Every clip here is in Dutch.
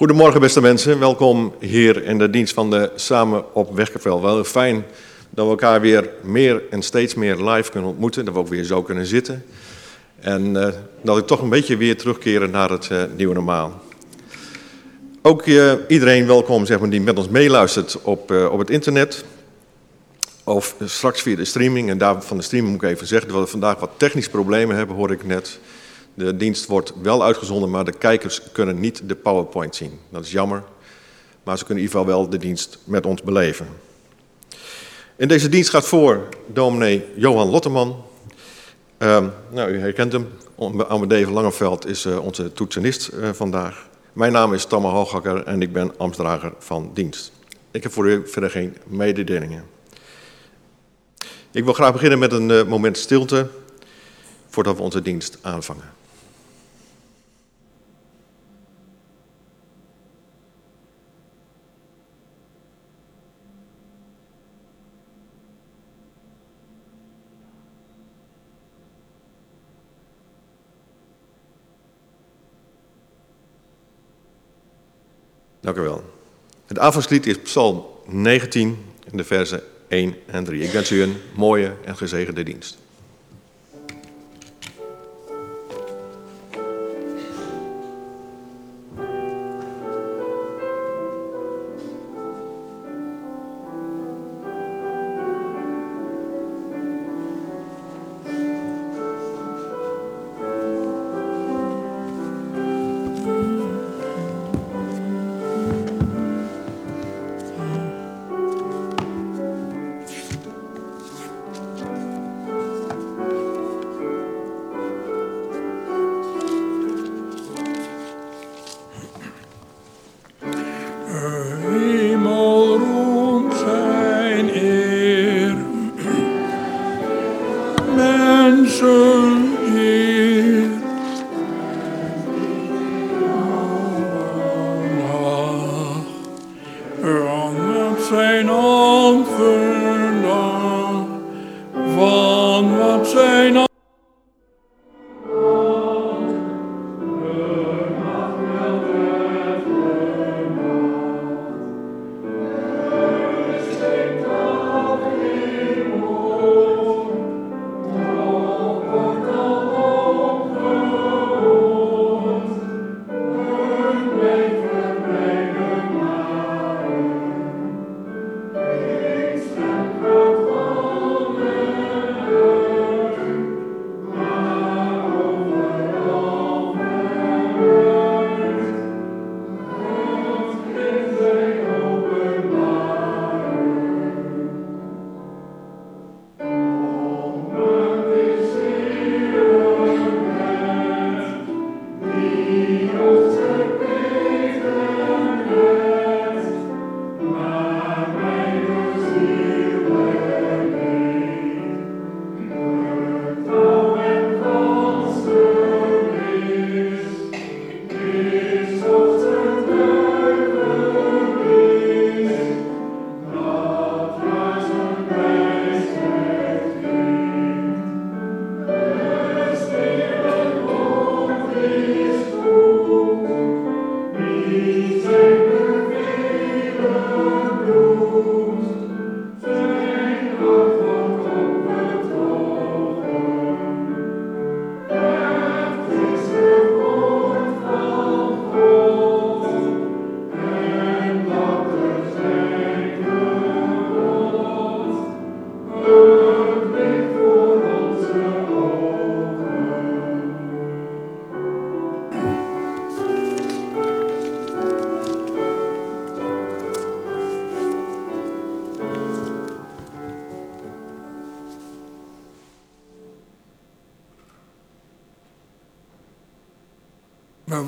Goedemorgen beste mensen, welkom hier in de dienst van de Samen op Weggevel. Wel fijn dat we elkaar weer meer en steeds meer live kunnen ontmoeten, dat we ook weer zo kunnen zitten. En uh, dat ik toch een beetje weer terugkeren naar het uh, nieuwe normaal. Ook uh, iedereen welkom zeg maar, die met ons meeluistert op, op het internet. Of straks via de streaming. En daar van de streaming moet ik even zeggen dat we vandaag wat technische problemen hebben, hoor ik net. De dienst wordt wel uitgezonden, maar de kijkers kunnen niet de PowerPoint zien. Dat is jammer, maar ze kunnen in ieder geval wel de dienst met ons beleven. In deze dienst gaat voor dominee Johan Lotteman. Uh, nou, u herkent hem. Amadee Langeveld is uh, onze toetsenist uh, vandaag. Mijn naam is Tamme Hoogakker en ik ben ambtsdrager van dienst. Ik heb voor u verder geen mededelingen. Ik wil graag beginnen met een uh, moment stilte voordat we onze dienst aanvangen. Dank u wel. Het avondslied is Psalm 19 in de versen 1 en 3. Ik wens u een mooie en gezegende dienst.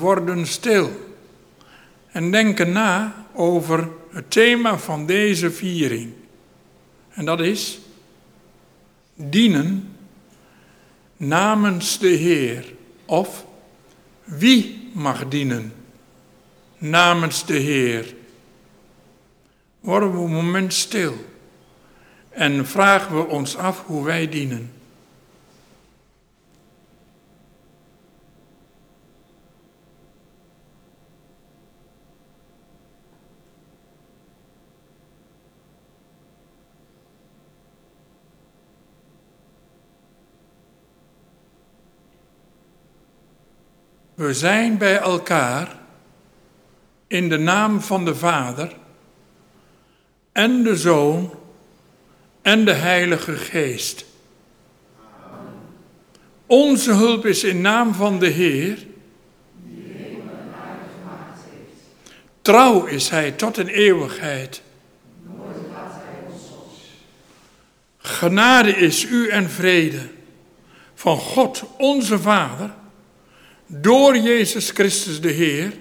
Worden stil en denken na over het thema van deze viering. En dat is dienen namens de Heer. Of wie mag dienen namens de Heer? Worden we een moment stil en vragen we ons af hoe wij dienen. Zijn bij elkaar in de naam van de Vader en de Zoon en de Heilige Geest. Onze hulp is in naam van de Heer. Trouw is Hij tot in eeuwigheid. Genade is u en vrede van God onze Vader, door Jezus Christus de Heer,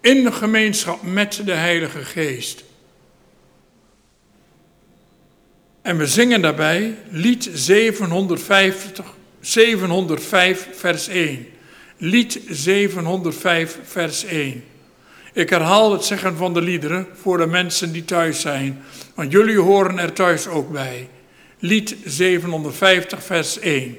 in de gemeenschap met de Heilige Geest. En we zingen daarbij lied 750, 705 vers 1. Lied 705 vers 1. Ik herhaal het zeggen van de liederen voor de mensen die thuis zijn, want jullie horen er thuis ook bij. Lied 750 vers 1.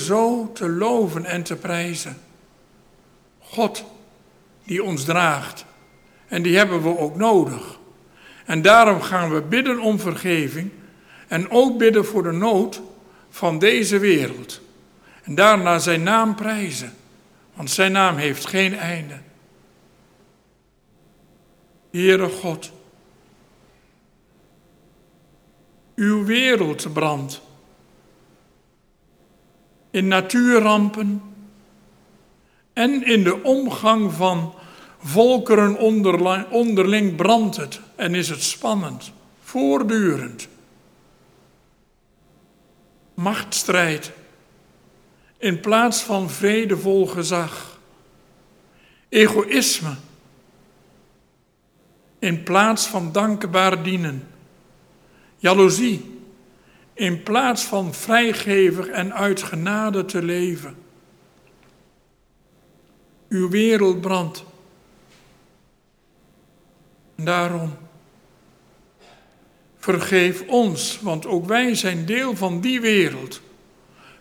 zo te loven en te prijzen. God die ons draagt. En die hebben we ook nodig. En daarom gaan we bidden om vergeving en ook bidden voor de nood van deze wereld. En daarna zijn naam prijzen, want zijn naam heeft geen einde. Heere God, uw wereld brandt in natuurrampen en in de omgang van volkeren onderling brandt het en is het spannend, voortdurend. Machtsstrijd in plaats van vredevol gezag. Egoïsme in plaats van dankbaar dienen. Jaloezie in plaats van vrijgevig en uit genade te leven. Uw wereld brandt. Daarom, vergeef ons, want ook wij zijn deel van die wereld.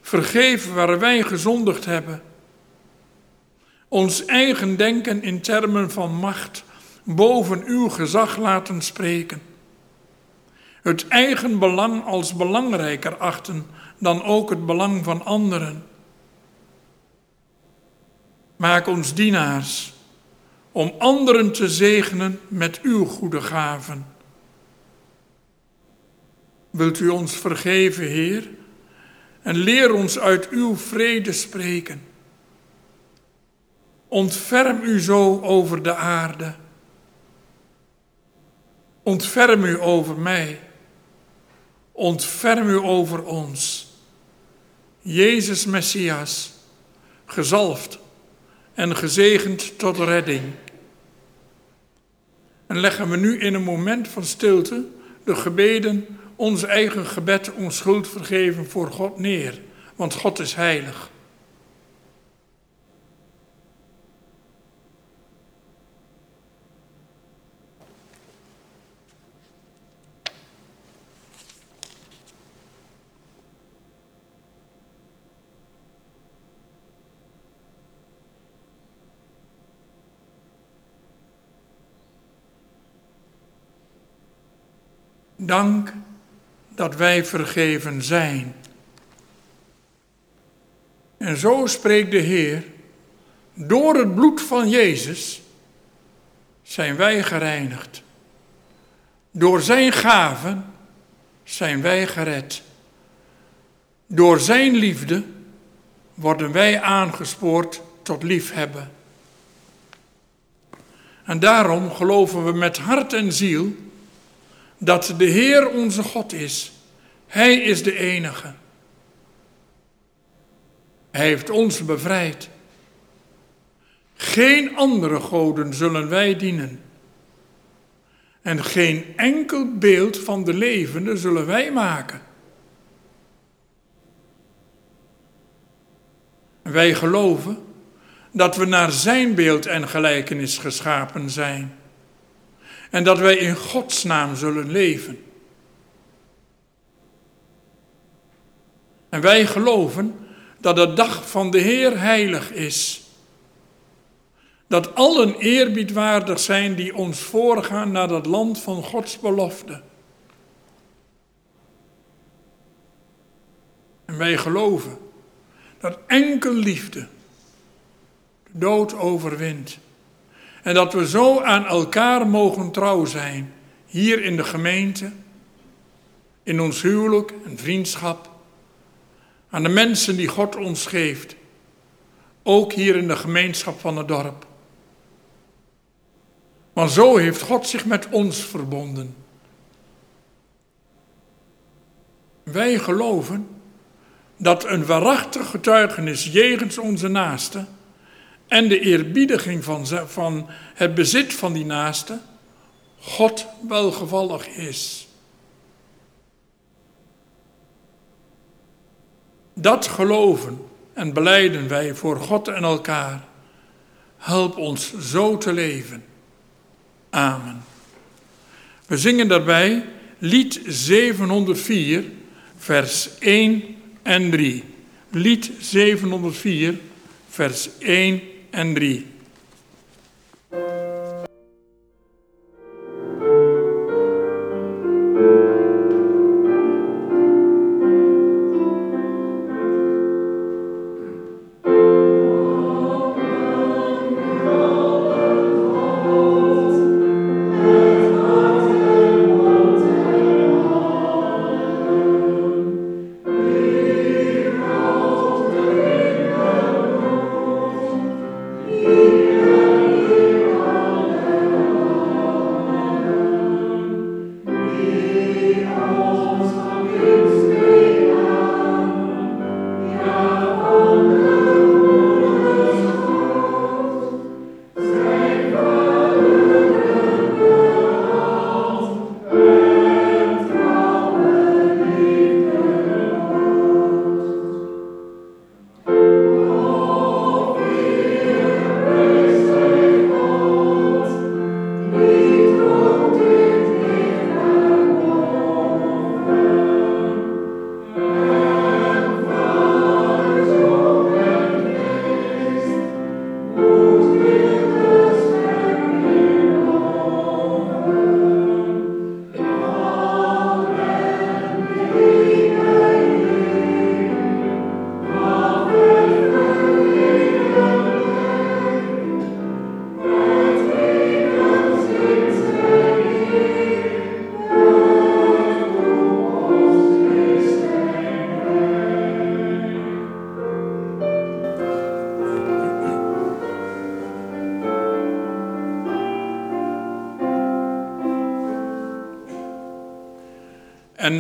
Vergeef waar wij gezondigd hebben. Ons eigen denken in termen van macht boven uw gezag laten spreken het eigen belang als belangrijker achten dan ook het belang van anderen. Maak ons dienaars om anderen te zegenen met uw goede gaven. Wilt u ons vergeven, Heer, en leer ons uit uw vrede spreken. Ontferm u zo over de aarde. Ontferm u over mij ontferm u over ons. Jezus Messias, gezalfd en gezegend tot redding. En leggen we nu in een moment van stilte de gebeden, ons eigen gebed om schuld vergeven voor God neer, want God is heilig. Dank dat wij vergeven zijn. En zo spreekt de Heer, door het bloed van Jezus zijn wij gereinigd. Door Zijn gaven zijn wij gered. Door Zijn liefde worden wij aangespoord tot liefhebben. En daarom geloven we met hart en ziel dat de Heer onze God is. Hij is de enige. Hij heeft ons bevrijd. Geen andere goden zullen wij dienen. En geen enkel beeld van de levende zullen wij maken. Wij geloven dat we naar zijn beeld en gelijkenis geschapen zijn. En dat wij in Gods naam zullen leven. En wij geloven dat de dag van de Heer heilig is. Dat allen eerbiedwaardig zijn die ons voorgaan naar dat land van Gods belofte. En wij geloven dat enkel liefde de dood overwint. En dat we zo aan elkaar mogen trouw zijn, hier in de gemeente, in ons huwelijk en vriendschap, aan de mensen die God ons geeft, ook hier in de gemeenschap van het dorp. Want zo heeft God zich met ons verbonden. Wij geloven dat een waarachtig getuigenis jegens onze naaste en de eerbiediging van, van het bezit van die naaste God welgevallig is. Dat geloven en beleiden wij voor God en elkaar. Help ons zo te leven. Amen. We zingen daarbij lied 704, vers 1 en 3. Lied 704, vers 1 en 3. En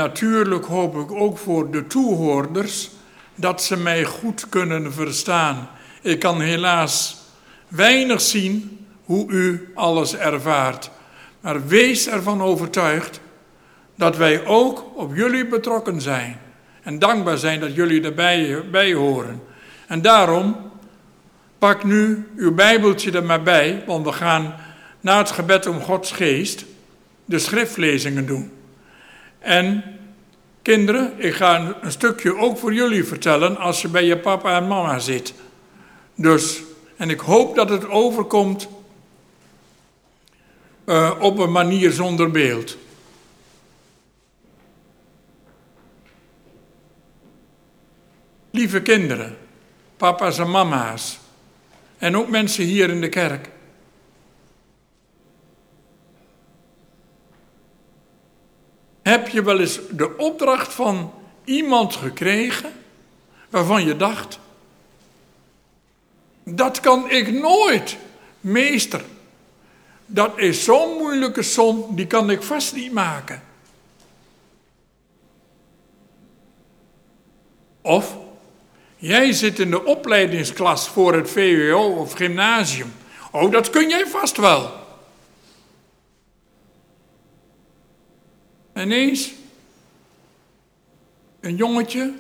natuurlijk hoop ik ook voor de toehoorders dat ze mij goed kunnen verstaan. Ik kan helaas weinig zien hoe u alles ervaart. Maar wees ervan overtuigd dat wij ook op jullie betrokken zijn. En dankbaar zijn dat jullie erbij bij horen. En daarom pak nu uw Bijbeltje er maar bij, want we gaan na het gebed om Gods geest de schriftlezingen doen. En kinderen, ik ga een stukje ook voor jullie vertellen als je bij je papa en mama zit. Dus, en ik hoop dat het overkomt uh, op een manier zonder beeld. Lieve kinderen, papa's en mama's, en ook mensen hier in de kerk. Heb je wel eens de opdracht van iemand gekregen waarvan je dacht, dat kan ik nooit, meester. dat is zo'n moeilijke som, die kan ik vast niet maken. Of jij zit in de opleidingsklas voor het VWO of gymnasium. Oh, dat kun jij vast wel. En eens een jongetje,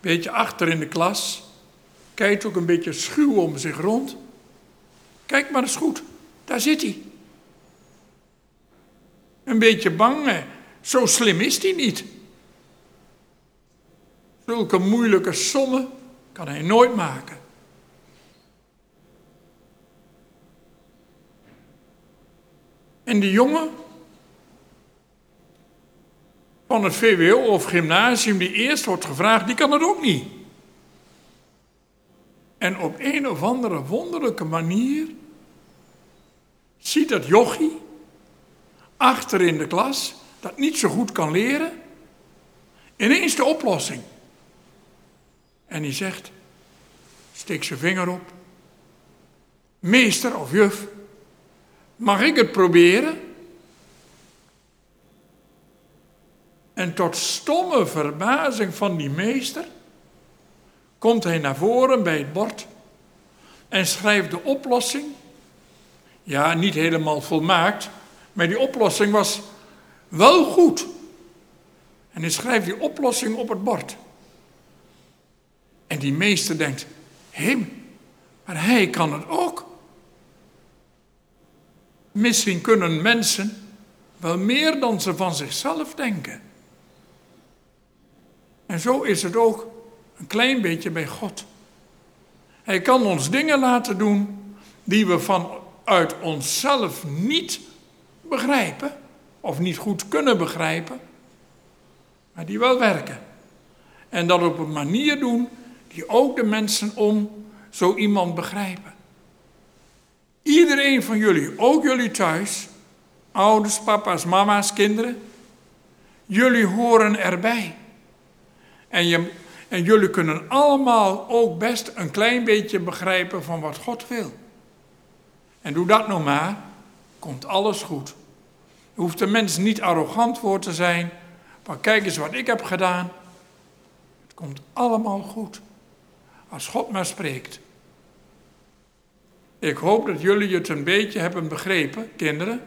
beetje achter in de klas, kijkt ook een beetje schuw om zich rond. Kijk maar eens goed, daar zit hij. Een beetje bang, zo slim is hij niet. Zulke moeilijke sommen kan hij nooit maken. En die jongen van het VWO of gymnasium die eerst wordt gevraagd, die kan het ook niet. En op een of andere wonderlijke manier ziet dat jochie achter in de klas, dat niet zo goed kan leren, ineens de oplossing. En die zegt, steek zijn vinger op, meester of juf, mag ik het proberen? En tot stomme verbazing van die meester komt hij naar voren bij het bord en schrijft de oplossing. Ja, niet helemaal volmaakt, maar die oplossing was wel goed. En hij schrijft die oplossing op het bord. En die meester denkt, hem, maar hij kan het ook. Misschien kunnen mensen wel meer dan ze van zichzelf denken. En zo is het ook een klein beetje bij God. Hij kan ons dingen laten doen die we vanuit onszelf niet begrijpen of niet goed kunnen begrijpen, maar die wel werken. En dat op een manier doen die ook de mensen om zo iemand begrijpen. Iedereen van jullie, ook jullie thuis, ouders, papa's, mama's, kinderen, jullie horen erbij. En, je, en jullie kunnen allemaal ook best een klein beetje begrijpen van wat God wil. En doe dat nou maar, komt alles goed. Je hoeft de mens niet arrogant voor te zijn, maar kijk eens wat ik heb gedaan. Het komt allemaal goed. Als God maar spreekt. Ik hoop dat jullie het een beetje hebben begrepen, kinderen.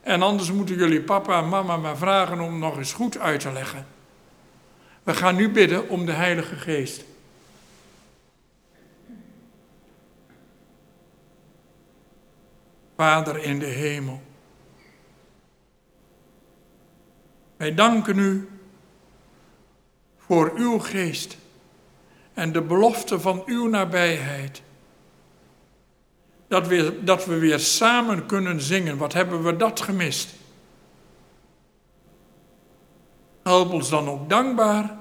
En anders moeten jullie papa en mama maar vragen om nog eens goed uit te leggen. We gaan nu bidden om de Heilige Geest. Vader in de hemel. Wij danken u voor uw geest en de belofte van uw nabijheid. Dat we, dat we weer samen kunnen zingen. Wat hebben we dat gemist? Help ons dan ook dankbaar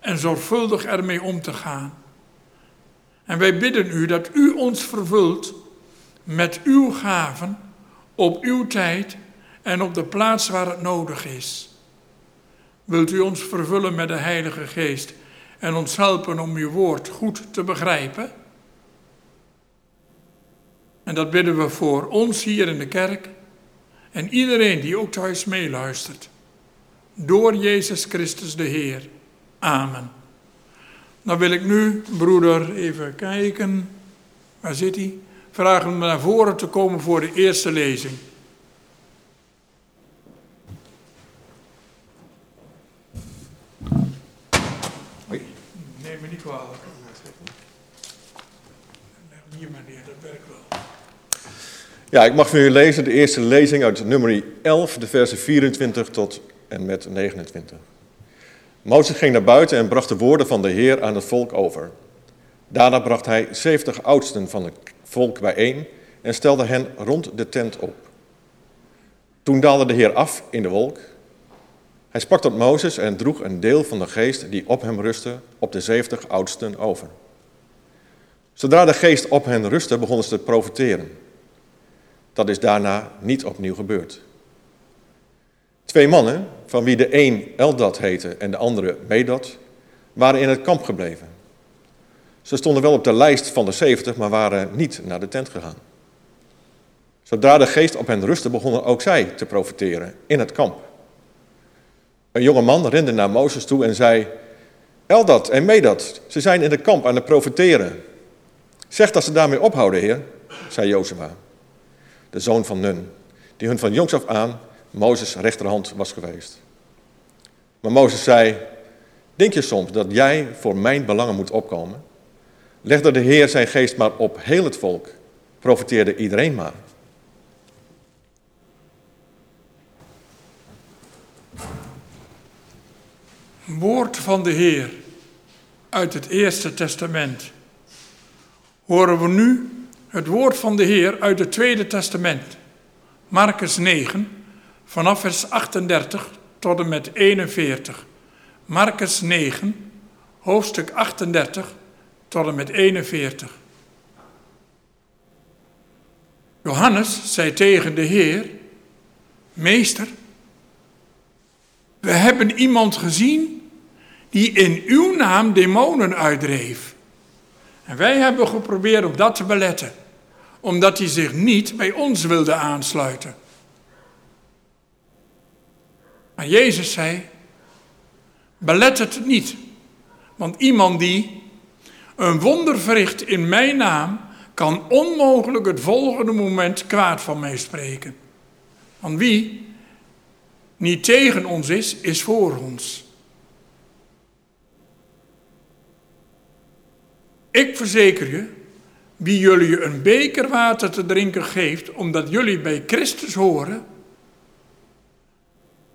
en zorgvuldig ermee om te gaan. En wij bidden u dat u ons vervult met uw gaven op uw tijd en op de plaats waar het nodig is. Wilt u ons vervullen met de Heilige Geest en ons helpen om uw woord goed te begrijpen? En dat bidden we voor ons hier in de kerk en iedereen die ook thuis meeluistert. Door Jezus Christus de Heer. Amen. Dan wil ik nu, broeder, even kijken. Waar zit hij? Vragen hem naar voren te komen voor de eerste lezing. Neem me niet kwalijk. Hier maar neer, dat werkt wel. Ja, ik mag voor u lezen de eerste lezing uit nummer 11, de versen 24 tot en met 29. Mozes ging naar buiten en bracht de woorden van de Heer aan het volk over. Daarna bracht hij zeventig oudsten van het volk bijeen en stelde hen rond de tent op. Toen daalde de Heer af in de wolk. Hij sprak tot Mozes en droeg een deel van de geest die op hem rustte op de zeventig oudsten over. Zodra de geest op hen rustte, begonnen ze te profiteren. Dat is daarna niet opnieuw gebeurd. Twee mannen, van wie de een Eldad heette en de andere Medad, waren in het kamp gebleven. Ze stonden wel op de lijst van de zeventig, maar waren niet naar de tent gegaan. Zodra de geest op hen rustte, begonnen ook zij te profiteren in het kamp. Een jonge man rende naar Mozes toe en zei: Eldad en Medad, ze zijn in het kamp aan het profiteren. Zeg dat ze daarmee ophouden, heer, zei Jozua, de zoon van Nun, die hun van jongs af aan Mozes rechterhand was geweest. Maar Mozes zei: Denk je soms dat jij voor mijn belangen moet opkomen? Legde de Heer zijn geest maar op heel het volk, profiteerde iedereen maar. Woord van de Heer uit het Eerste Testament. Horen we nu het woord van de Heer uit het Tweede Testament. Marcus 9, vanaf vers 38 tot en met 41. Marcus 9, hoofdstuk 38 tot en met 41. Johannes zei tegen de Heer: Meester, we hebben iemand gezien die in uw naam demonen uitdreef. En wij hebben geprobeerd om dat te beletten, omdat hij zich niet bij ons wilde aansluiten. Maar Jezus zei: Belet het niet, want iemand die een wonder verricht in mijn naam, kan onmogelijk het volgende moment kwaad van mij spreken. Want wie niet tegen ons is, is voor ons. Ik verzeker je, wie jullie een beker water te drinken geeft, omdat jullie bij Christus horen,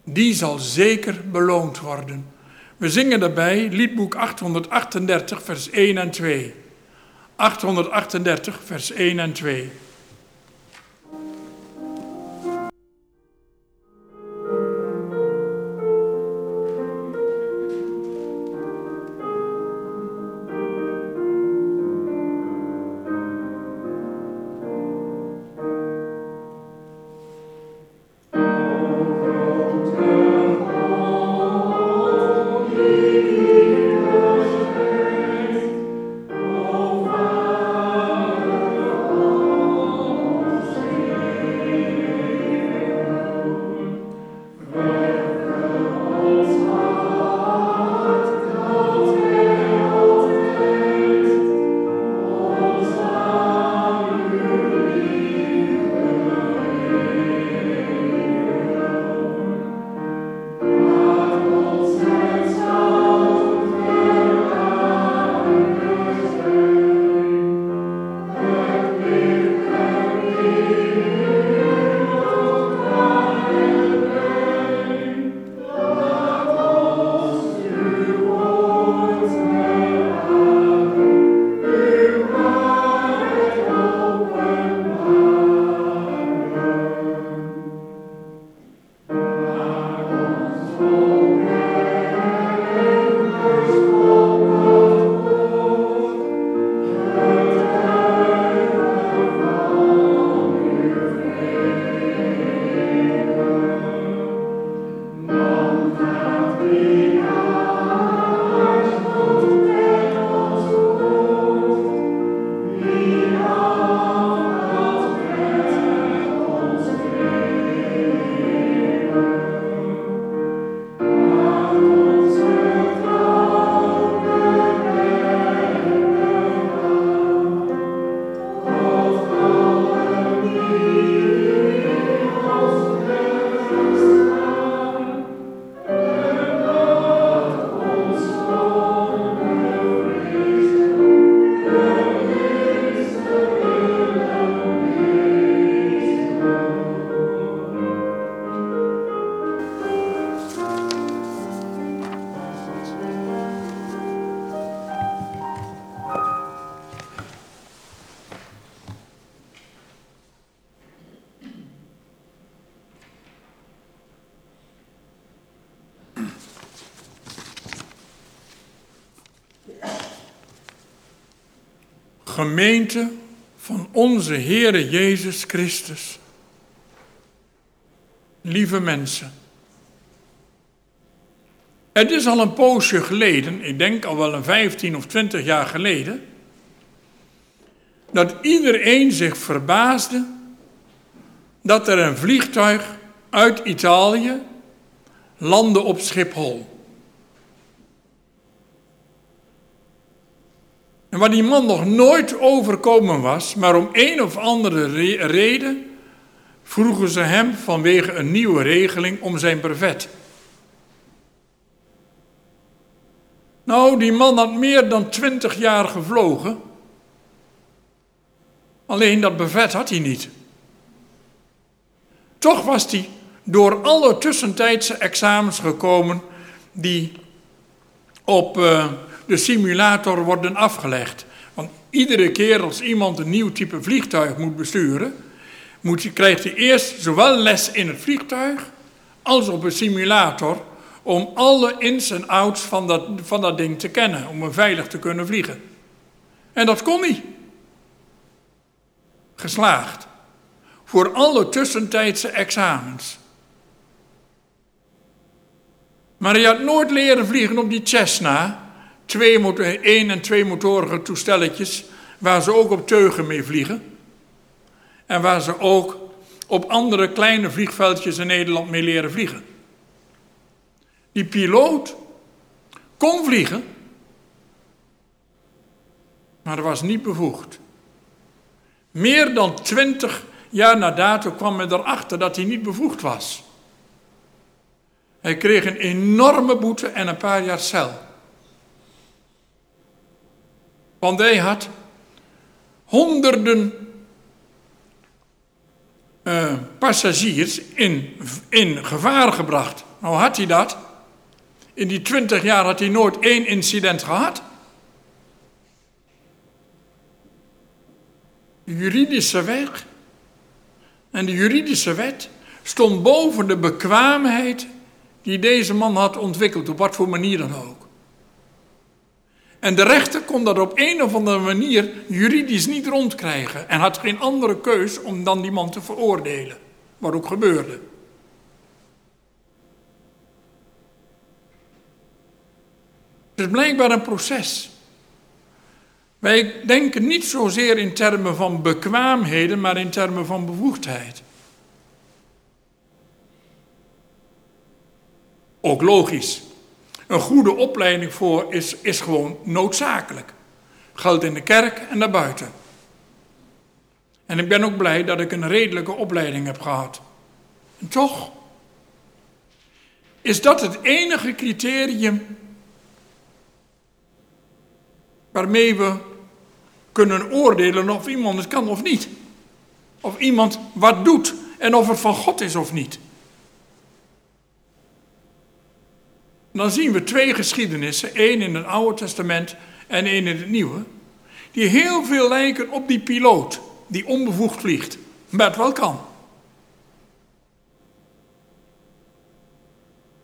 die zal zeker beloond worden. We zingen daarbij liedboek 838, vers 1 en 2. 838, vers 1 en 2. Gemeente van onze Heere Jezus Christus. Lieve mensen. Het is al een poosje geleden, ik denk al wel een 15 of 20 jaar geleden, dat iedereen zich verbaasde dat er een vliegtuig uit Italië landde op Schiphol. En waar die man nog nooit overkomen was, maar om een of andere reden vroegen ze hem vanwege een nieuwe regeling om zijn brevet. Nou, die man had meer dan twintig jaar gevlogen. Alleen dat brevet had hij niet. Toch was hij door alle tussentijdse examens gekomen die op uh, de simulator worden afgelegd. Want iedere keer als iemand een nieuw type vliegtuig moet besturen, moet, krijgt hij eerst zowel les in het vliegtuig als op een simulator om alle ins en outs van dat, van dat ding te kennen, om hem veilig te kunnen vliegen. En dat kon hij. Geslaagd. Voor alle tussentijdse examens. Maar hij had nooit leren vliegen op die Cessna, twee één en twee motorige toestelletjes, waar ze ook op teugen mee vliegen. En waar ze ook op andere kleine vliegveldjes in Nederland mee leren vliegen. Die piloot kon vliegen, maar was niet bevoegd. Meer dan twintig jaar na dato kwam men erachter dat hij niet bevoegd was. Hij kreeg een enorme boete en een paar jaar cel. Want hij had honderden uh, passagiers in, in gevaar gebracht. Nou had hij dat. In die twintig jaar had hij nooit één incident gehad. De juridische weg en de juridische wet stond boven de bekwaamheid die deze man had ontwikkeld, op wat voor manier dan ook. En de rechter kon dat op een of andere manier juridisch niet rondkrijgen en had geen andere keus om dan die man te veroordelen, wat ook gebeurde. Het is blijkbaar een proces. Wij denken niet zozeer in termen van bekwaamheden, maar in termen van bevoegdheid. Ook logisch. Een goede opleiding voor is, is gewoon noodzakelijk. Geldt in de kerk en daarbuiten. En ik ben ook blij dat ik een redelijke opleiding heb gehad. En toch is dat het enige criterium waarmee we kunnen oordelen of iemand het kan of niet. Of iemand wat doet en of het van God is of niet. Dan zien we twee geschiedenissen, één in het Oude Testament en één in het Nieuwe, die heel veel lijken op die piloot die onbevoegd vliegt, maar het wel kan.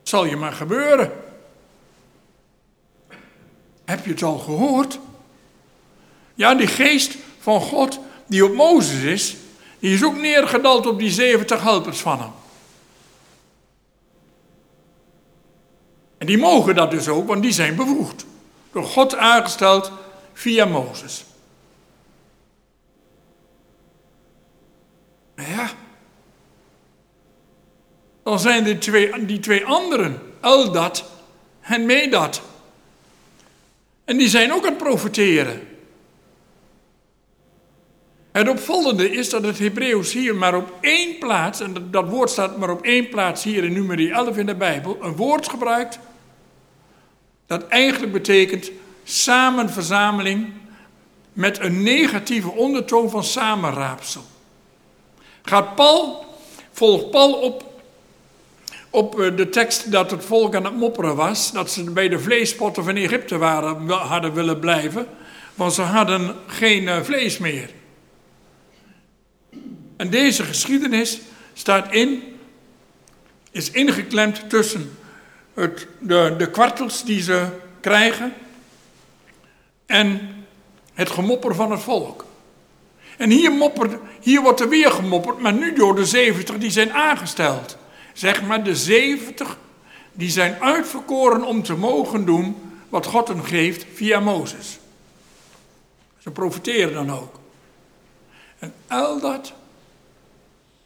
Zal je maar gebeuren. Heb je het al gehoord? Ja, die geest van God die op Mozes is, die is ook neergedald op die 70 helpers van hem. Die mogen dat dus ook, want die zijn bevoegd. Door God aangesteld via Mozes. Maar ja, dan zijn er twee, die twee anderen, Eldat en Medat. En die zijn ook aan het profiteren. Het opvallende is dat het Hebreeuws hier maar op één plaats, en dat woord staat maar op één plaats hier in nummer 11 in de Bijbel, een woord gebruikt dat eigenlijk betekent samenverzameling met een negatieve ondertoon van samenraapsel. Gaat Paul, volgt Paul op, op eh, de tekst dat het volk aan het mopperen was, dat ze bij de vleespotten van Egypte waren, hadden willen blijven, want ze hadden geen eh, vlees meer. En deze geschiedenis staat in, is ingeklemd tussen het, de, de kwartels die ze krijgen en het gemopper van het volk. En hier, hier wordt er weer gemopperd, maar nu door de 70 die zijn aangesteld. Zeg maar de 70 die zijn uitverkoren om te mogen doen wat God hem geeft via Mozes. Ze profiteren dan ook. En al dat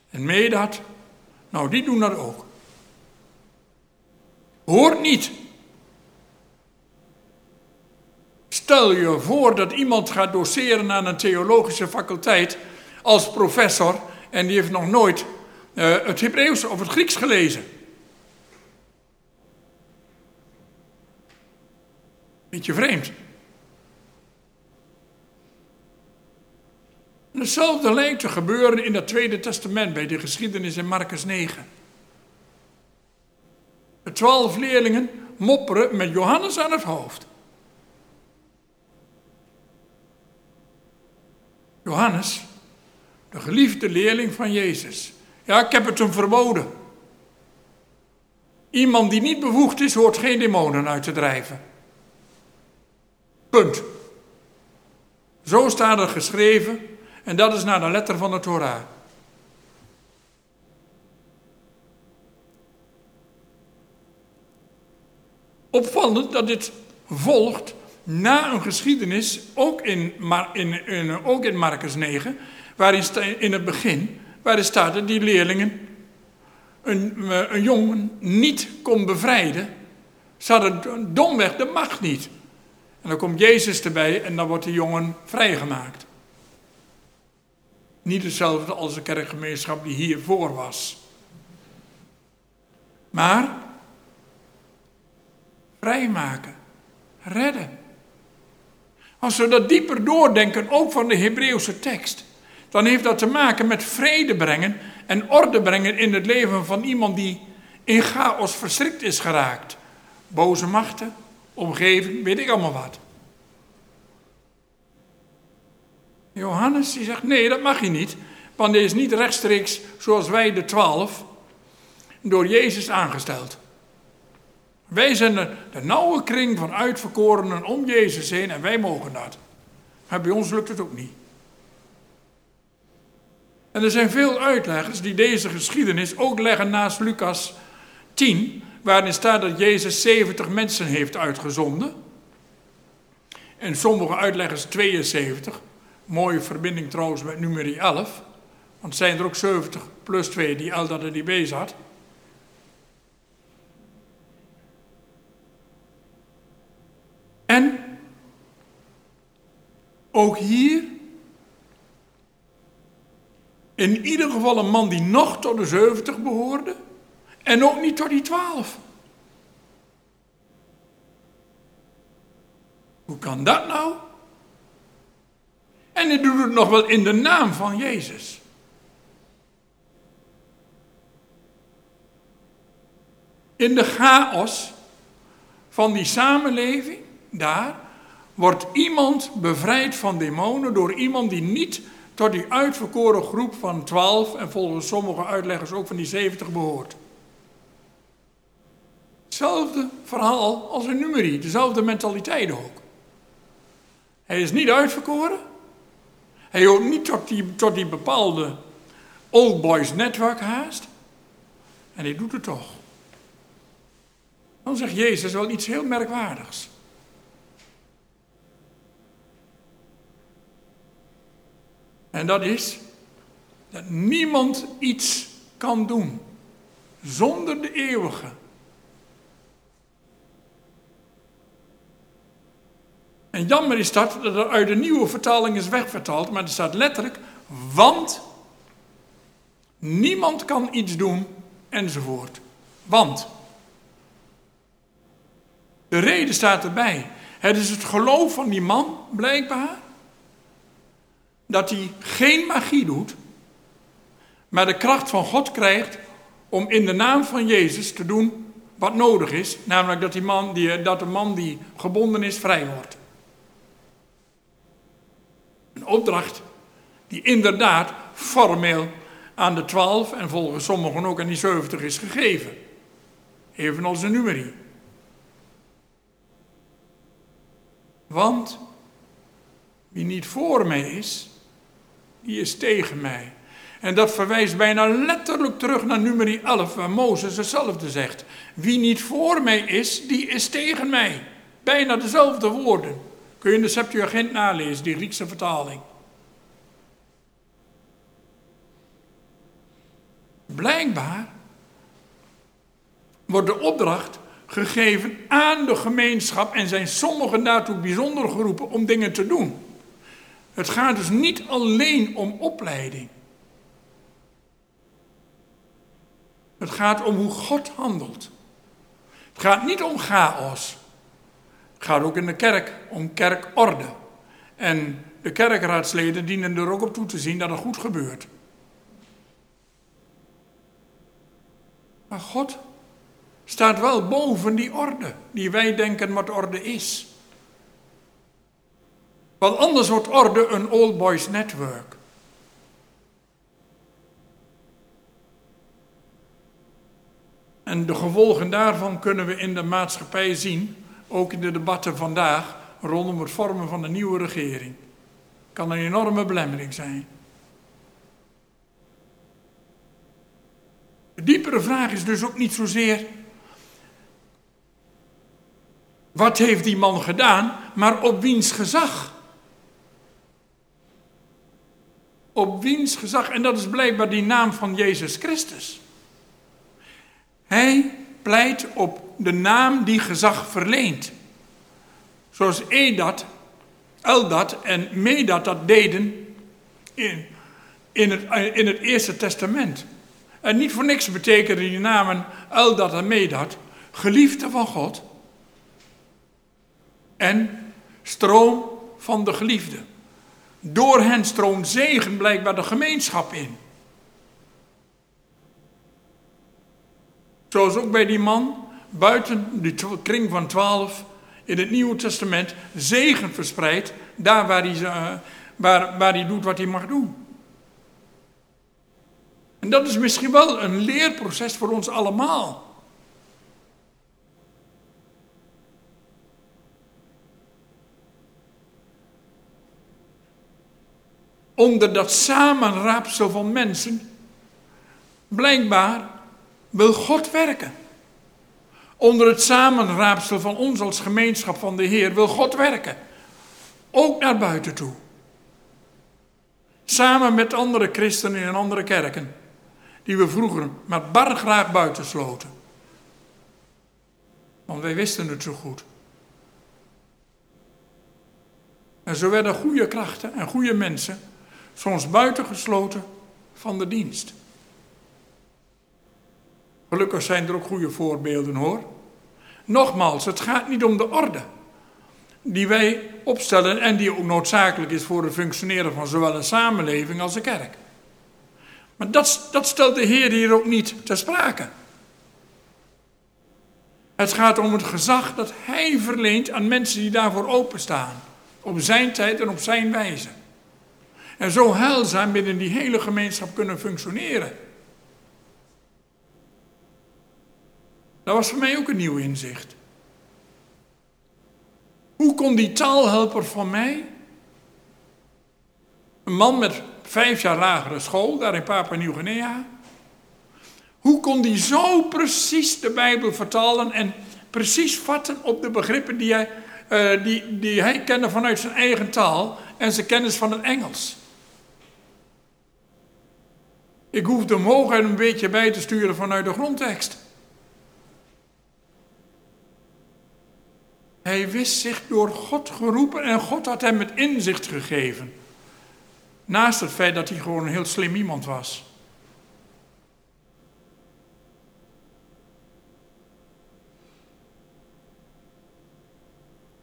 En Medat, nou die doen dat ook. Hoort niet. Stel je voor dat iemand gaat doseren aan een theologische faculteit als professor en die heeft nog nooit uh, het Hebreeuws of het Grieks gelezen. Beetje vreemd. Hetzelfde lijkt te gebeuren in het Tweede Testament bij de geschiedenis in Marcus 9. Twaalf leerlingen mopperen met Johannes aan het hoofd. Johannes, de geliefde leerling van Jezus. Ja, ik heb het hem verboden. Iemand die niet bevoegd is, hoort geen demonen uit te drijven. Punt. Zo staat er geschreven en dat is naar de letter van de Torah. Opvallend dat dit volgt na een geschiedenis, ook in, in, in, ook in Marcus 9, waarin in het begin, waarin staat dat die leerlingen een, een jongen niet kon bevrijden. Ze hadden domweg de macht niet. En dan komt Jezus erbij en dan wordt de jongen vrijgemaakt. Niet hetzelfde als de kerkgemeenschap die hiervoor was. Maar vrijmaken, redden. Als we dat dieper doordenken, ook van de Hebreeuwse tekst, dan heeft dat te maken met vrede brengen en orde brengen in het leven van iemand die in chaos verstrikt is geraakt. Boze machten, omgeving, weet ik allemaal wat. Johannes die zegt, nee, dat mag je niet, want hij is niet rechtstreeks zoals wij de twaalf door Jezus aangesteld. Wij zijn de, nauwe kring van uitverkorenen om Jezus heen en wij mogen dat. Maar bij ons lukt het ook niet. En er zijn veel uitleggers die deze geschiedenis ook leggen naast Lucas 10, waarin staat dat Jezus 70 mensen heeft uitgezonden. En sommige uitleggers 72. Mooie verbinding trouwens met nummer 11. Want zijn er ook 70 plus 2 die al dat er die bij zat. En ook hier, in ieder geval een man die nog tot de 70 behoorde en ook niet tot die 12. Hoe kan dat nou? En hij doet het nog wel in de naam van Jezus. In de chaos van die samenleving daar wordt iemand bevrijd van demonen door iemand die niet tot die uitverkoren groep van 12 en volgens sommige uitleggers ook van die 70 behoort. Hetzelfde verhaal als een nummerie, dezelfde mentaliteit ook. Hij is niet uitverkoren. Hij hoort niet tot die, tot die bepaalde old boys netwerk haast. En hij doet het toch. Dan zegt Jezus wel iets heel merkwaardigs. En dat is dat niemand iets kan doen zonder de eeuwige. En jammer is dat, dat er uit de nieuwe vertaling is wegvertaald, maar er staat letterlijk, want niemand kan iets doen, enzovoort. Want. De reden staat erbij. Het is het geloof van die man, blijkbaar, dat hij geen magie doet, maar de kracht van God krijgt om in de naam van Jezus te doen wat nodig is, namelijk dat, die man, die, dat de man die gebonden is vrij wordt. Een opdracht die inderdaad formeel aan de twaalf en volgens sommigen ook aan die zeventig is gegeven. Evenals de numerie. Want wie niet voor mij is, die is tegen mij. En dat verwijst bijna letterlijk terug naar nummer 11, waar Mozes hetzelfde zegt. Wie niet voor mij is, die is tegen mij. Bijna dezelfde woorden. Kun je in de Septuagint nalezen, die Griekse vertaling. Blijkbaar wordt de opdracht gegeven aan de gemeenschap en zijn sommigen daartoe bijzonder geroepen om dingen te doen. Het gaat dus niet alleen om opleiding. Het gaat om hoe God handelt. Het gaat niet om chaos. Het gaat ook in de kerk om kerkorde. En de kerkraadsleden dienen er ook op toe te zien dat het goed gebeurt. Maar God staat wel boven die orde, die wij denken wat orde is. Want anders wordt orde een old boys network. En de gevolgen daarvan kunnen we in de maatschappij zien, ook in de debatten vandaag rondom het vormen van een nieuwe regering. Kan een enorme belemmering zijn. De diepere vraag is dus ook niet zozeer wat heeft die man gedaan, maar op wiens gezag. Op wiens gezag, en dat is blijkbaar die naam van Jezus Christus. Hij pleit op de naam die gezag verleent. Zoals Edat, Eldat en Medat dat deden in, in, het, in het Eerste Testament. En niet voor niks betekenen die namen Eldat en Medat geliefde van God en stroom van de geliefde. Door hen stroomt zegen blijkbaar de gemeenschap in. Zoals ook bij die man buiten die kring van twaalf in het Nieuwe Testament zegen verspreidt, daar waar hij, uh, waar, waar hij doet wat hij mag doen. En dat is misschien wel een leerproces voor ons allemaal. Onder dat samenraapsel van mensen, blijkbaar wil God werken. Onder het samenraapsel van ons als gemeenschap van de Heer wil God werken. Ook naar buiten toe. Samen met andere christenen in andere kerken. Die we vroeger maar bar graag buitensloten. Want wij wisten het zo goed. En zo werden goede krachten en goede mensen soms buitengesloten van de dienst. Gelukkig zijn er ook goede voorbeelden hoor. Nogmaals, het gaat niet om de orde die wij opstellen en die ook noodzakelijk is voor het functioneren van zowel een samenleving als een kerk. Maar dat, dat stelt de Heer hier ook niet ter sprake. Het gaat om het gezag dat Hij verleent aan mensen die daarvoor openstaan. Op zijn tijd en op zijn wijze. En zo heilzaam binnen die hele gemeenschap kunnen functioneren. Dat was voor mij ook een nieuw inzicht. Hoe kon die taalhelper van mij, een man met vijf jaar lagere school, daar in Papua Nieuw-Guinea, hoe kon die zo precies de Bijbel vertalen en precies vatten op de begrippen die hij, uh, die, die hij kende vanuit zijn eigen taal en zijn kennis van het Engels? Ik hoefde hem hoog en een beetje bij te sturen vanuit de grondtekst. Hij wist zich door God geroepen en God had hem het inzicht gegeven. Naast het feit dat hij gewoon een heel slim iemand was.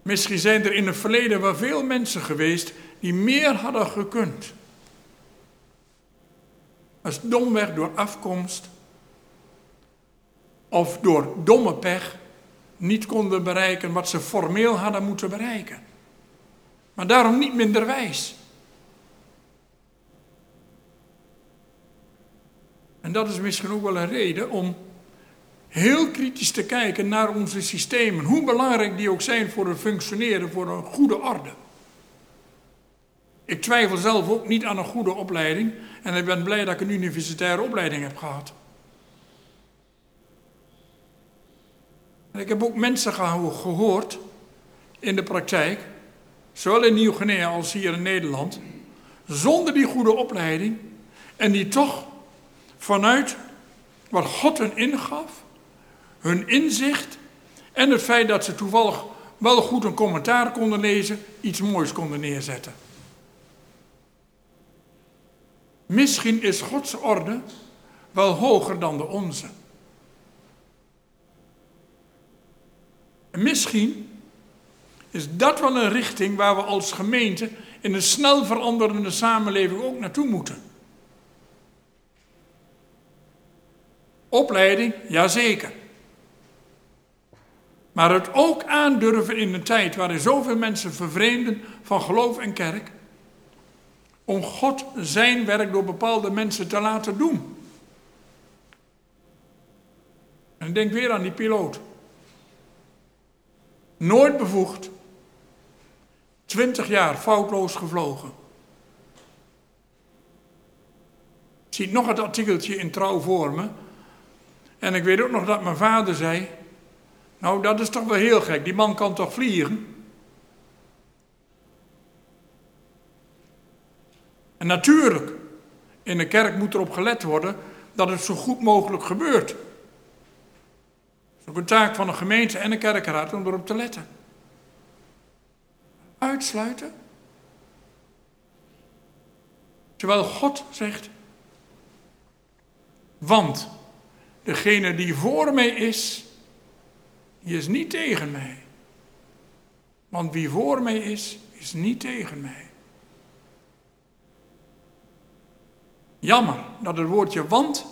Misschien zijn er in het verleden wel veel mensen geweest die meer hadden gekund. Als domweg door afkomst of door domme pech niet konden bereiken wat ze formeel hadden moeten bereiken. Maar daarom niet minder wijs. En dat is misschien ook wel een reden om heel kritisch te kijken naar onze systemen, hoe belangrijk die ook zijn voor het functioneren, voor een goede orde. Ik twijfel zelf ook niet aan een goede opleiding en ik ben blij dat ik een universitaire opleiding heb gehad. En ik heb ook mensen gehoord in de praktijk, zowel in Nieuw-Guinea als hier in Nederland, zonder die goede opleiding en die toch vanuit wat God hun ingaf, hun inzicht en het feit dat ze toevallig wel goed een commentaar konden lezen, iets moois konden neerzetten. Misschien is Gods orde wel hoger dan de onze. En misschien is dat wel een richting waar we als gemeente in een snel veranderende samenleving ook naartoe moeten. Opleiding, jazeker. Maar het ook aandurven in een tijd waarin zoveel mensen vervreemden van geloof en kerk, om God zijn werk door bepaalde mensen te laten doen. En denk weer aan die piloot. Nooit bevoegd. Twintig jaar foutloos gevlogen. Ik zie nog het artikeltje in Trouw voor me. En ik weet ook nog dat mijn vader zei... Nou, dat is toch wel heel gek. Die man kan toch vliegen? En natuurlijk, in de kerk moet erop gelet worden dat het zo goed mogelijk gebeurt. Het is ook een taak van een gemeente en een kerkenraad om erop te letten. Uitsluiten. Terwijl God zegt, want degene die voor mij is, die is niet tegen mij. Want wie voor mij is, is niet tegen mij. Jammer dat het woordje want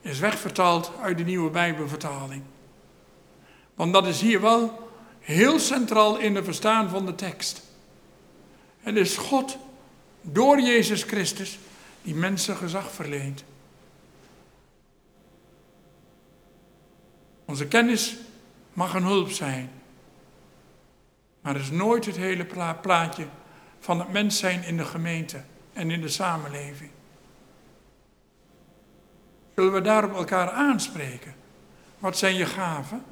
is wegvertaald uit de nieuwe Bijbelvertaling. Want dat is hier wel heel centraal in de verstaan van de tekst. Het is God door Jezus Christus die mensen gezag verleent. Onze kennis mag een hulp zijn. Maar het is nooit het hele plaatje van het mens zijn in de gemeente en in de samenleving. Zullen we daarop elkaar aanspreken? Wat zijn je gaven?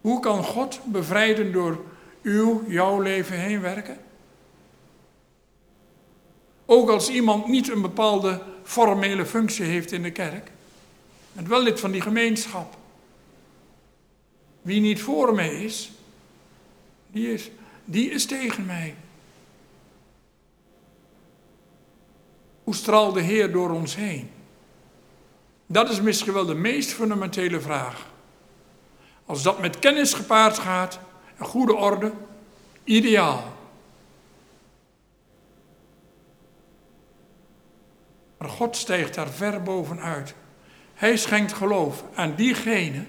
Hoe kan God bevrijden door uw, jouw leven heen werken? Ook als iemand niet een bepaalde formele functie heeft in de kerk, en wel lid van die gemeenschap. Wie niet voor mij is, die is, die is tegen mij. Hoe straalt de Heer door ons heen? Dat is misschien wel de meest fundamentele vraag. Als dat met kennis gepaard gaat, een goede orde, ideaal. Maar God stijgt daar ver bovenuit. Hij schenkt geloof aan diegenen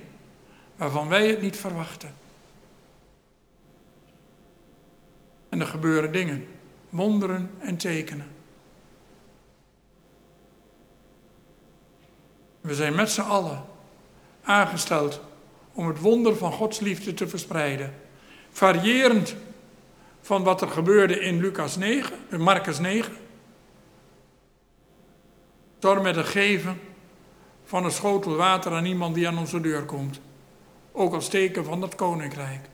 waarvan wij het niet verwachten. En er gebeuren dingen, wonderen en tekenen. We zijn met z'n allen aangesteld om het wonder van Gods liefde te verspreiden. Variërend van wat er gebeurde in Lucas 9, in Marcus 9. Door met het geven van een schotel water aan iemand die aan onze deur komt. Ook als teken van dat koninkrijk.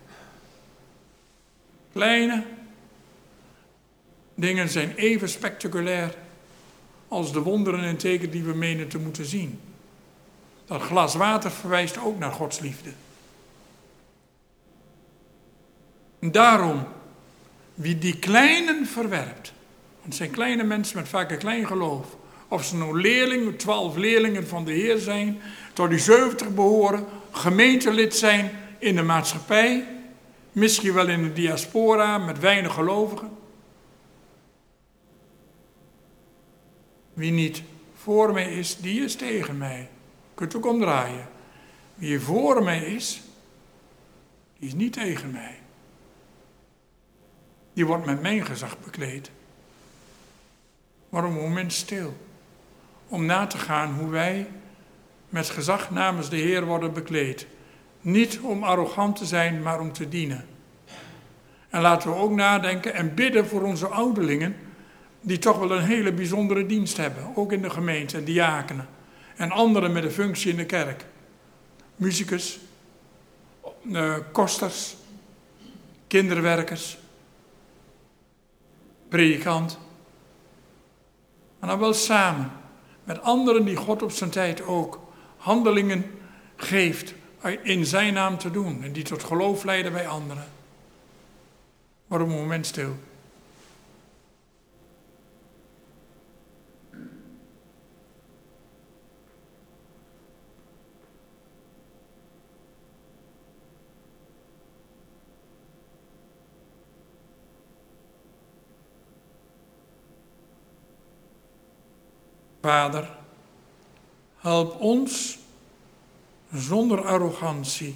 Kleine dingen zijn even spectaculair als de wonderen en tekenen die we menen te moeten zien. Dat glas water verwijst ook naar Gods liefde. Daarom, wie die kleinen verwerpt, want het zijn kleine mensen met vaak een klein geloof, of ze nou leerlingen, twaalf leerlingen van de Heer zijn, tot die 70 behoren, gemeentelid zijn in de maatschappij, misschien wel in de diaspora met weinig gelovigen. Wie niet voor mij is, die is tegen mij. Kunt ook omdraaien. Wie voor mij is, die is niet tegen mij. Die wordt met mijn gezag bekleed. Maar een moment stil. Om na te gaan hoe wij met gezag namens de Heer worden bekleed. Niet om arrogant te zijn, maar om te dienen. En laten we ook nadenken en bidden voor onze ouderlingen, die toch wel een hele bijzondere dienst hebben, ook in de gemeente, diakenen en anderen met een functie in de kerk. Muzikus, uh, kosters, kinderwerkers, predikant. Maar dan wel samen met anderen die God op zijn tijd ook handelingen geeft in zijn naam te doen en die tot geloof leiden bij anderen. Word een moment stil. Vader, help ons zonder arrogantie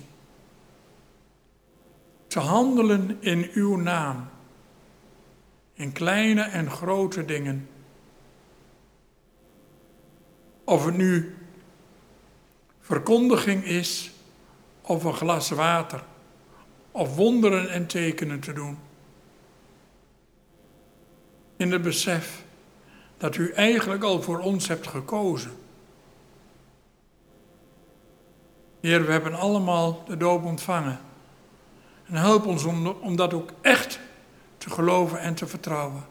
te handelen in uw naam, in kleine en grote dingen. Of het nu verkondiging is, of een glas water, of wonderen en tekenen te doen. In het besef dat u eigenlijk al voor ons hebt gekozen. Heer, we hebben allemaal de doop ontvangen. En help ons om, om dat ook echt te geloven en te vertrouwen.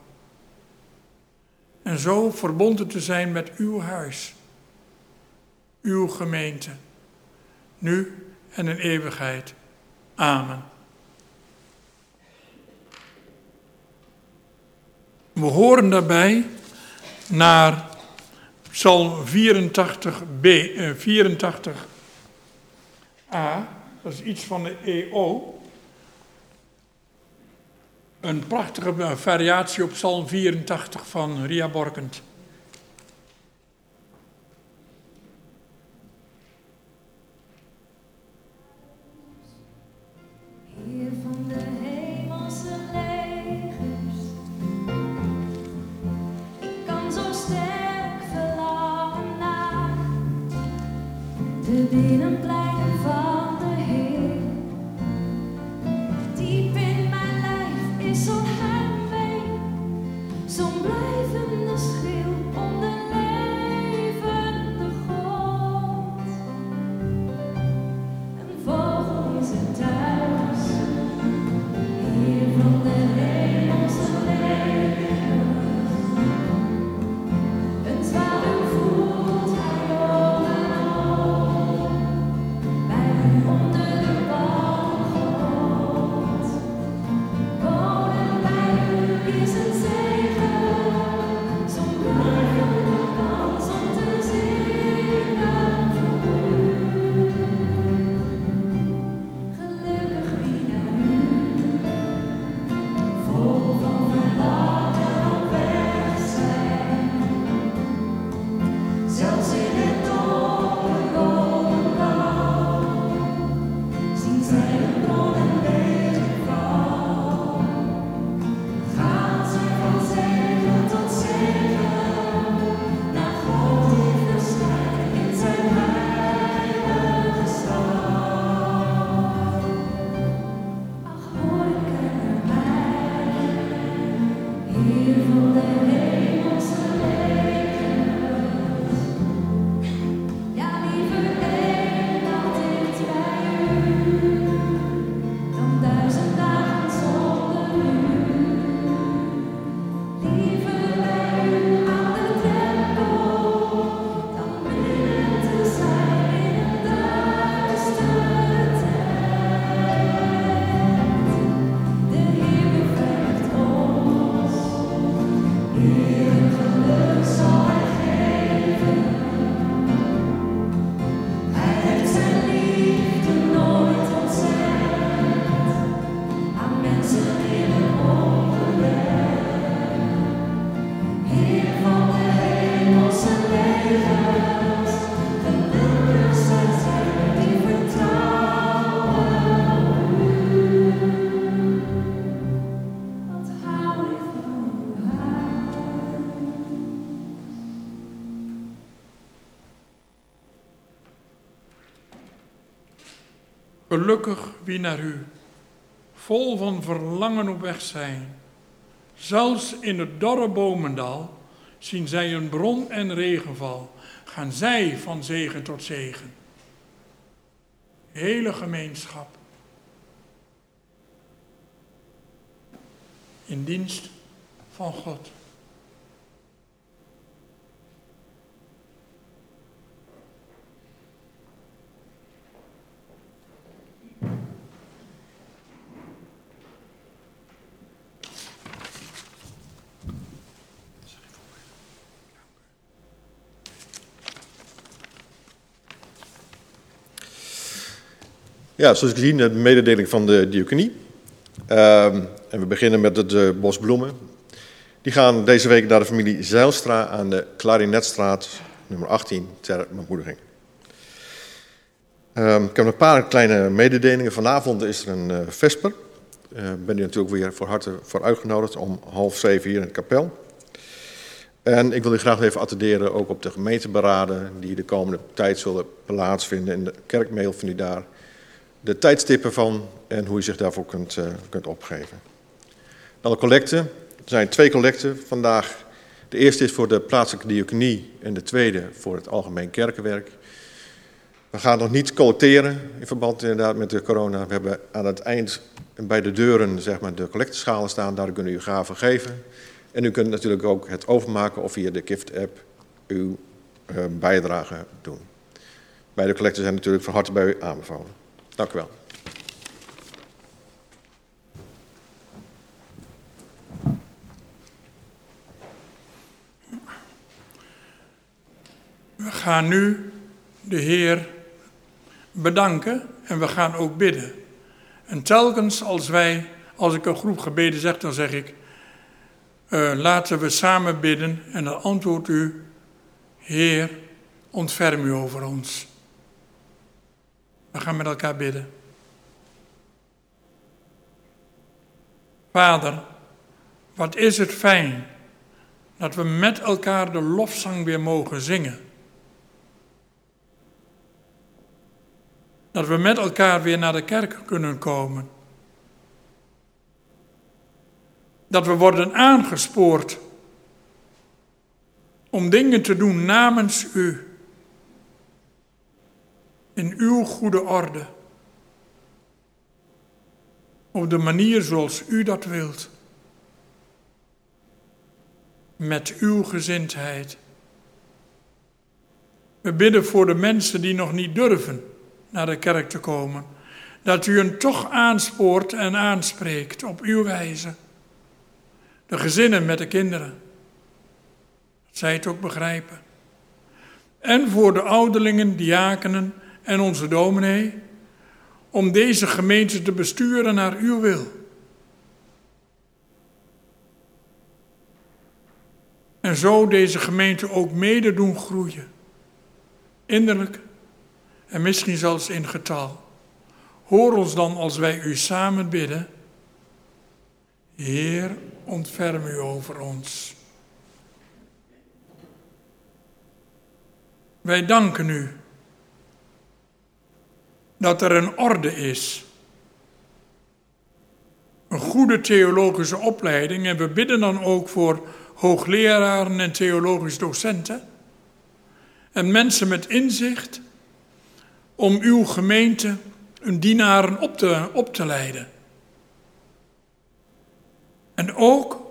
En zo verbonden te zijn met uw huis, uw gemeente, nu en in eeuwigheid. Amen. We horen daarbij naar Psalm 84b, eh, 84a, dat is iets van de EO. Een prachtige variatie op Psalm 84 van Ria Borkent. te binnen blijven vallen. Gelukkig wie naar u, vol van verlangen op weg zijn. Zelfs in het dorre bomendal zien zij een bron en regenval. Gaan zij van zegen tot zegen. Hele gemeenschap. In dienst van God. Ja, zoals gezien de mededeling van de diaconie. Ehm, en we beginnen met het uh, Bos Bloemen. Die gaan deze week naar de familie Zeilstra aan de Klarinetstraat nummer 18 ter bemoediging. Um, ik heb een paar kleine mededelingen. Vanavond is er een uh, vesper. Uh, ben u natuurlijk weer voor harte voor uitgenodigd om half zeven hier in de kapel. En ik wil u graag even attenderen ook op de gemeenteberaden die de komende tijd zullen plaatsvinden. In de kerkmail van u daar de tijdstippen van en hoe u zich daarvoor kunt, uh, kunt opgeven. Dan de collecten. Er zijn twee collecten vandaag. De eerste is voor de plaatselijke diaconie en de tweede voor het algemeen kerkenwerk. We gaan nog niet collecteren in verband inderdaad met de corona. We hebben aan het eind bij de deuren zeg maar, de collecteschalen staan. Daar kunnen u gaven geven. En u kunt natuurlijk ook het overmaken of via de Gift-app uw uh, bijdrage doen. Beide collecten zijn natuurlijk van harte bij u aanbevolen. Dank u wel. We gaan nu de Heer bedanken en we gaan ook bidden. En telkens als wij, als ik een groep gebeden zeg, dan zeg ik, uh, laten we samen bidden en dan antwoordt u, Heer, ontferm u over ons. We gaan met elkaar bidden. Vader, wat is het fijn dat we met elkaar de lofzang weer mogen zingen. Dat we met elkaar weer naar de kerk kunnen komen. Dat we worden aangespoord om dingen te doen namens u. In uw goede orde. Op de manier zoals u dat wilt. Met uw gezindheid. We bidden voor de mensen die nog niet durven naar de kerk te komen. Dat u hen toch aanspoort en aanspreekt op uw wijze. De gezinnen met de kinderen. Dat zij het ook begrijpen. En voor de ouderlingen, diakenen en onze dominee. Om deze gemeente te besturen naar uw wil. En zo deze gemeente ook mede doen groeien. Innerlijk en misschien zelfs in getal. Hoor ons dan als wij u samen bidden. Heer, ontferm u over ons. Wij danken u dat er een orde is. Een goede theologische opleiding en we bidden dan ook voor hoogleraren en theologisch docenten en mensen met inzicht om uw gemeente, een dienaren op te, op te leiden. En ook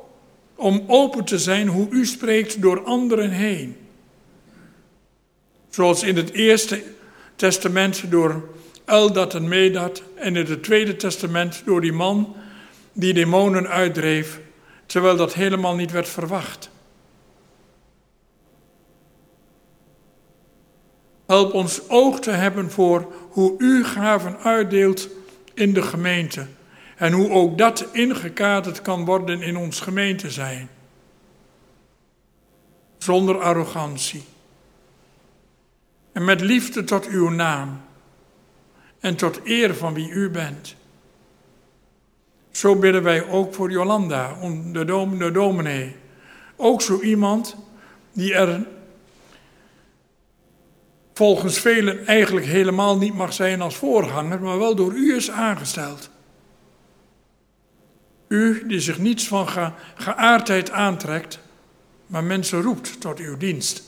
om open te zijn hoe u spreekt door anderen heen. Zoals in het eerste testament door Eldat en Medat en in het tweede testament door die man die demonen uitdreef, terwijl dat helemaal niet werd verwacht. Help ons oog te hebben voor hoe u gaven uitdeelt in de gemeente. En hoe ook dat ingekaderd kan worden in ons gemeente zijn. Zonder arrogantie. En met liefde tot uw naam. En tot eer van wie u bent. Zo bidden wij ook voor Jolanda, de, dom, de dominee. Ook zo iemand die er volgens velen eigenlijk helemaal niet mag zijn als voorganger, maar wel door u is aangesteld. U die zich niets van ge geaardheid aantrekt, maar mensen roept tot uw dienst.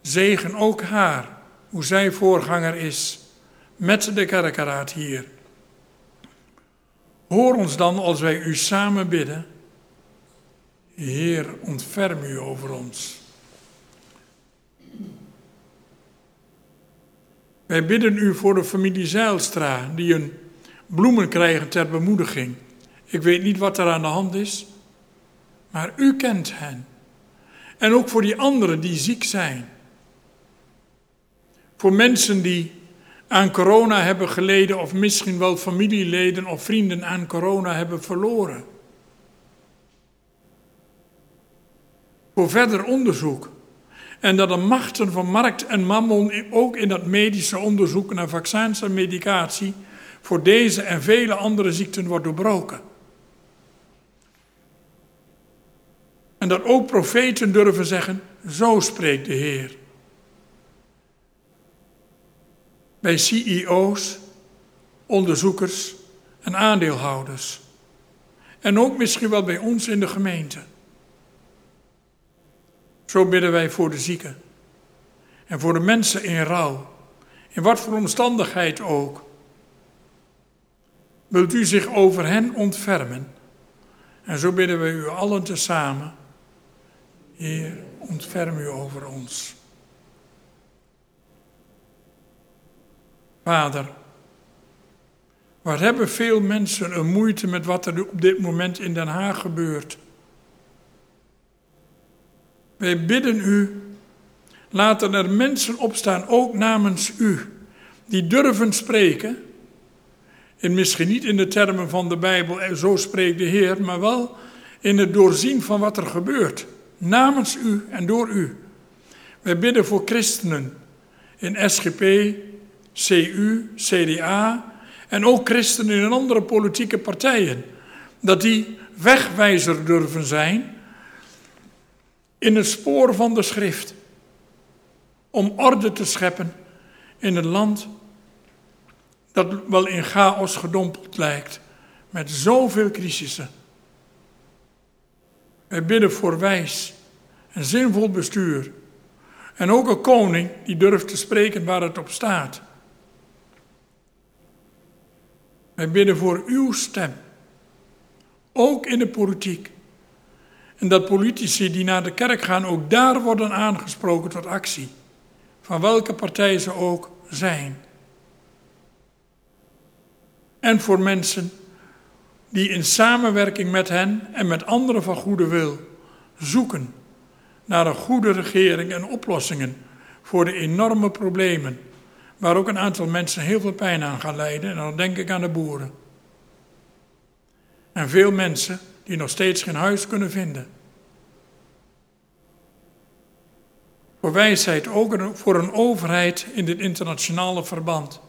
Zegen ook haar, hoe zij voorganger is, met de kerkenraad hier. Hoor ons dan als wij u samen bidden. Heer, ontferm u over ons. Wij bidden u voor de familie Zeilstra, die een bloemen krijgen ter bemoediging. Ik weet niet wat er aan de hand is, maar u kent hen. En ook voor die anderen die ziek zijn. Voor mensen die aan corona hebben geleden of misschien wel familieleden of vrienden aan corona hebben verloren. Voor verder onderzoek. En dat de machten van markt en mammon ook in dat medische onderzoek naar vaccins en medicatie voor deze en vele andere ziekten wordt doorbroken. En dat ook profeten durven zeggen, zo spreekt de Heer. Bij CEO's, onderzoekers en aandeelhouders. En ook misschien wel bij ons in de gemeente. Zo bidden wij voor de zieken. En voor de mensen in rouw. In wat voor omstandigheid ook. Wilt u zich over hen ontfermen? En zo bidden wij u allen tezamen. Heer, ontferm u over ons. Vader, waar hebben veel mensen een moeite met wat er op dit moment in Den Haag gebeurt? Wij bidden u, laten er mensen opstaan, ook namens u, die durven spreken. En misschien niet in de termen van de Bijbel, zo spreekt de Heer, maar wel in het doorzien van wat er gebeurt. Namens u en door u. Wij bidden voor christenen in SGP, CU, CDA en ook christenen in andere politieke partijen. Dat die wegwijzer durven zijn in het spoor van de schrift. Om orde te scheppen in een land dat wel in chaos gedompeld lijkt. Met zoveel crisissen. Wij bidden voor wijs en zinvol bestuur. En ook een koning die durft te spreken waar het op staat. Wij bidden voor uw stem. Ook in de politiek. En dat politici die naar de kerk gaan ook daar worden aangesproken tot actie. Van welke partij ze ook zijn. En voor mensen die in samenwerking met hen en met anderen van goede wil zoeken naar een goede regering en oplossingen voor de enorme problemen waar ook een aantal mensen heel veel pijn aan gaan lijden. En dan denk ik aan de boeren. En veel mensen die nog steeds geen huis kunnen vinden. Voor wijsheid ook voor een overheid in dit internationale verband.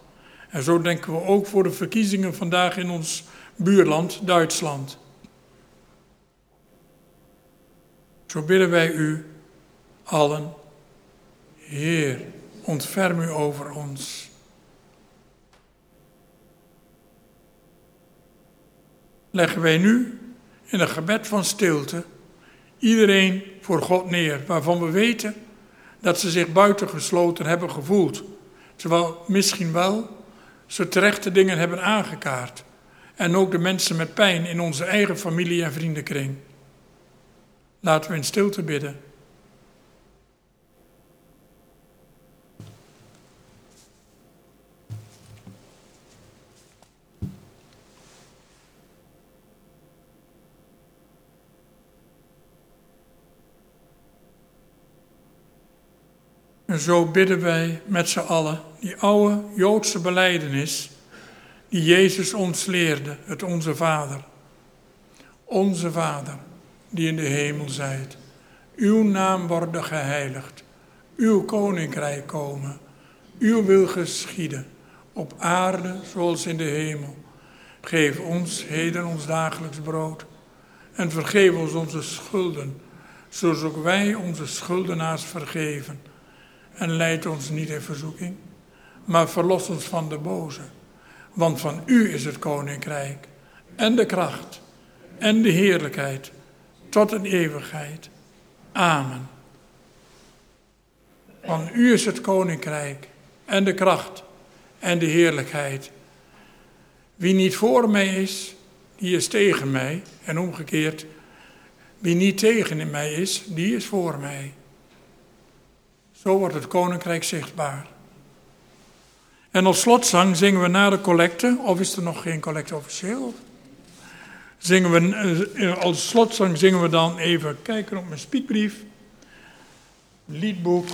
En zo denken we ook voor de verkiezingen vandaag in ons buurland Duitsland. Zo bidden wij u allen, Heer, ontferm u over ons. Leggen wij nu in een gebed van stilte iedereen voor God neer, waarvan we weten dat ze zich buitengesloten hebben gevoeld, terwijl misschien wel ze terechte dingen hebben aangekaart. En ook de mensen met pijn in onze eigen familie en vriendenkring. Laten we in stilte bidden. En zo bidden wij met z'n allen die oude Joodse beleidenis die Jezus ons leerde, het Onze Vader. Onze Vader, die in de hemel zijt, uw naam worden geheiligd, uw koninkrijk komen, uw wil geschieden, op aarde zoals in de hemel. Geef ons heden ons dagelijks brood en vergeef ons onze schulden, zoals ook wij onze schuldenaars vergeven en leid ons niet in verzoeking, maar verlos ons van de boze. Want van u is het koninkrijk en de kracht en de heerlijkheid tot een eeuwigheid. Amen. Van u is het koninkrijk en de kracht en de heerlijkheid. Wie niet voor mij is, die is tegen mij. En omgekeerd, wie niet tegen mij is, die is voor mij. Zo wordt het koninkrijk zichtbaar. En als slotzang zingen we na de collecte, of is er nog geen collecte officieel? Zingen we, eh, als slotzang zingen we dan even kijken op mijn spiekbrief. Liedboek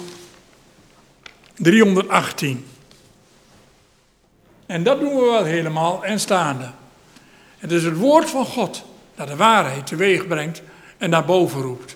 318. En dat doen we wel helemaal en staande. Het is het woord van God dat de waarheid teweeg brengt en naar boven roept.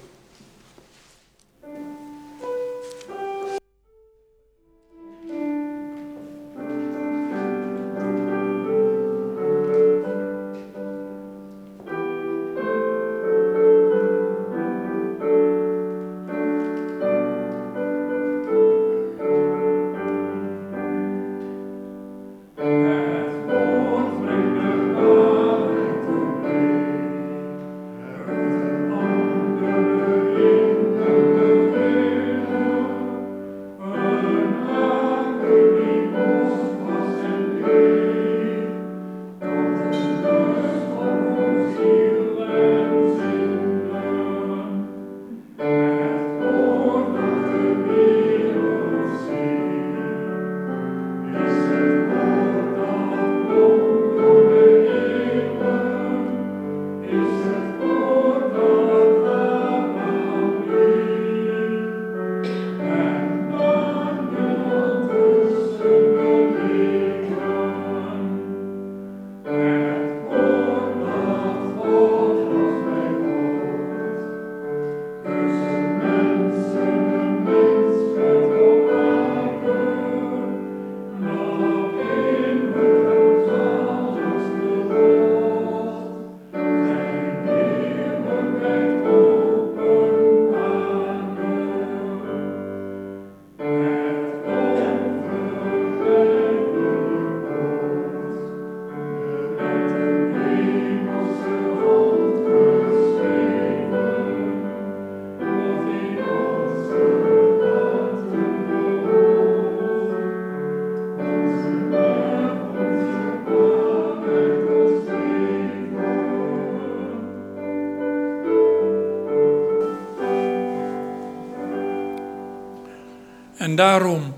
Daarom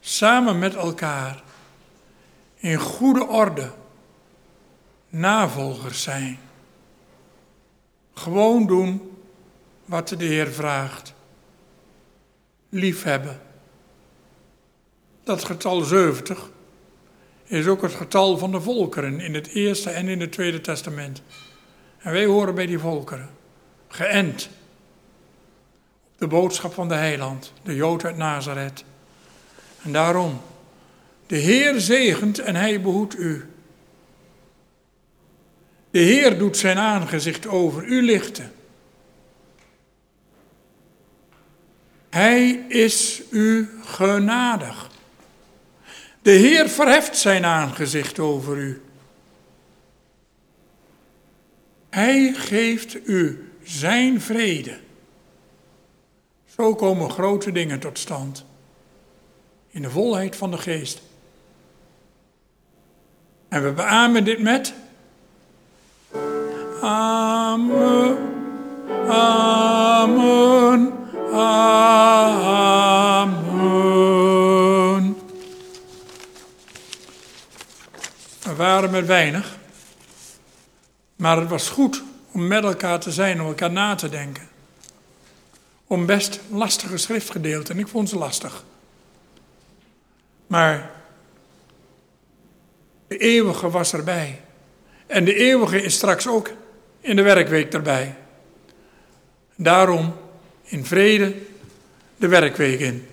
samen met elkaar in goede orde navolgers zijn. Gewoon doen wat de Heer vraagt. Liefhebben. Dat getal 70 is ook het getal van de volkeren in het Eerste en in het Tweede Testament. En wij horen bij die volkeren. Geënt de boodschap van de heiland, de Jood uit Nazareth. En daarom, de Heer zegent en hij behoedt u. De Heer doet zijn aangezicht over u lichten. Hij is u genadig. De Heer verheft zijn aangezicht over u. Hij geeft u zijn vrede. Zo komen grote dingen tot stand. In de volheid van de geest. En we beamen dit met. Amen. Amen. Amen. We waren met weinig. Maar het was goed om met elkaar te zijn, om elkaar na te denken om best lastige schriftgedeelten. En ik vond ze lastig. Maar de eeuwige was erbij. En de eeuwige is straks ook in de werkweek erbij. Daarom in vrede de werkweek in.